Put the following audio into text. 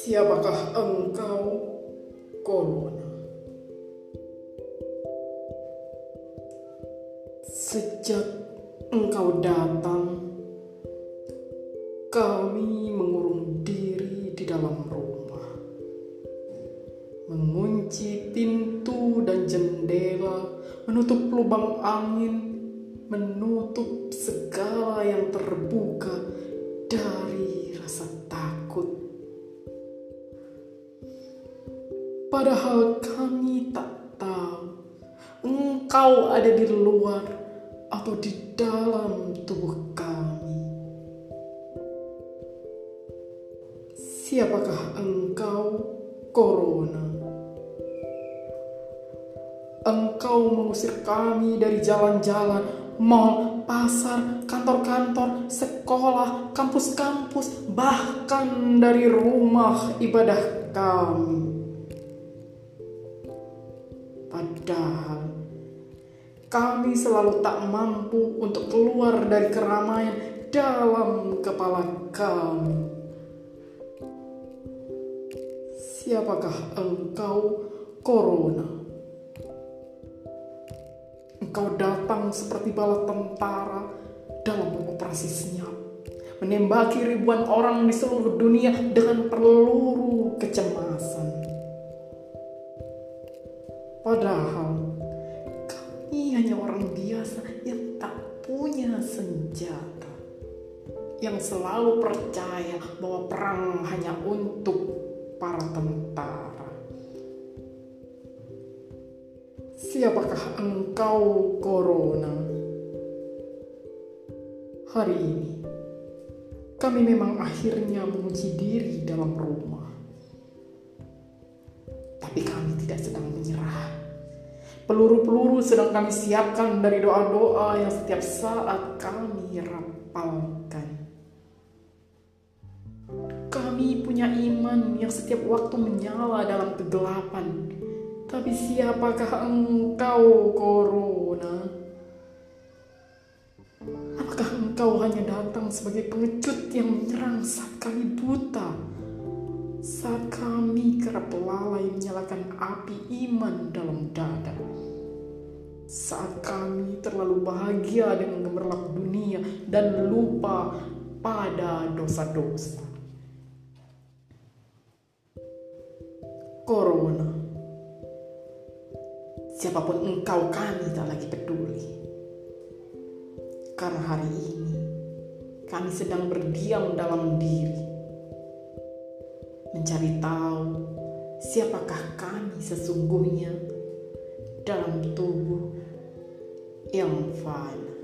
Siapakah engkau, Corona? Sejak engkau datang, kami mengurung diri di dalam rumah, mengunci pintu dan jendela, menutup lubang angin, menutup segala yang terbuka dari rasa takut. Padahal kami tak tahu engkau ada di luar atau di dalam tubuh kami. Siapakah engkau, Corona? Engkau mengusir kami dari jalan-jalan, mal, pasar, kantor-kantor, sekolah, kampus-kampus, bahkan dari rumah ibadah kami. Padahal kami selalu tak mampu untuk keluar dari keramaian dalam kepala kami. Siapakah engkau, Corona? Engkau datang seperti bala tentara dalam operasi senyap, menembaki ribuan orang di seluruh dunia dengan peluru kecemasan. Padahal kami hanya orang biasa yang tak punya senjata. Yang selalu percaya bahwa perang hanya untuk para tentara. Siapakah engkau, Corona? Hari ini, kami memang akhirnya mengunci diri dalam rumah. Tapi kami tidak sedang menyerah. Peluru-peluru sedang kami siapkan dari doa-doa yang setiap saat kami rapalkan. Kami punya iman yang setiap waktu menyala dalam kegelapan. Tapi siapakah engkau, Corona? Apakah engkau hanya datang sebagai pengecut yang menyerang saat kami buta? Saat kami kerap lalai menyalakan api iman dalam dada. Saat kami terlalu bahagia dengan gemerlap dunia dan lupa pada dosa-dosa. Corona. Siapa pun engkau kami tak lagi peduli. Karena hari ini kami sedang berdiam dalam diri. Mencari tahu siapakah kami sesungguhnya dalam tubuh yang fana.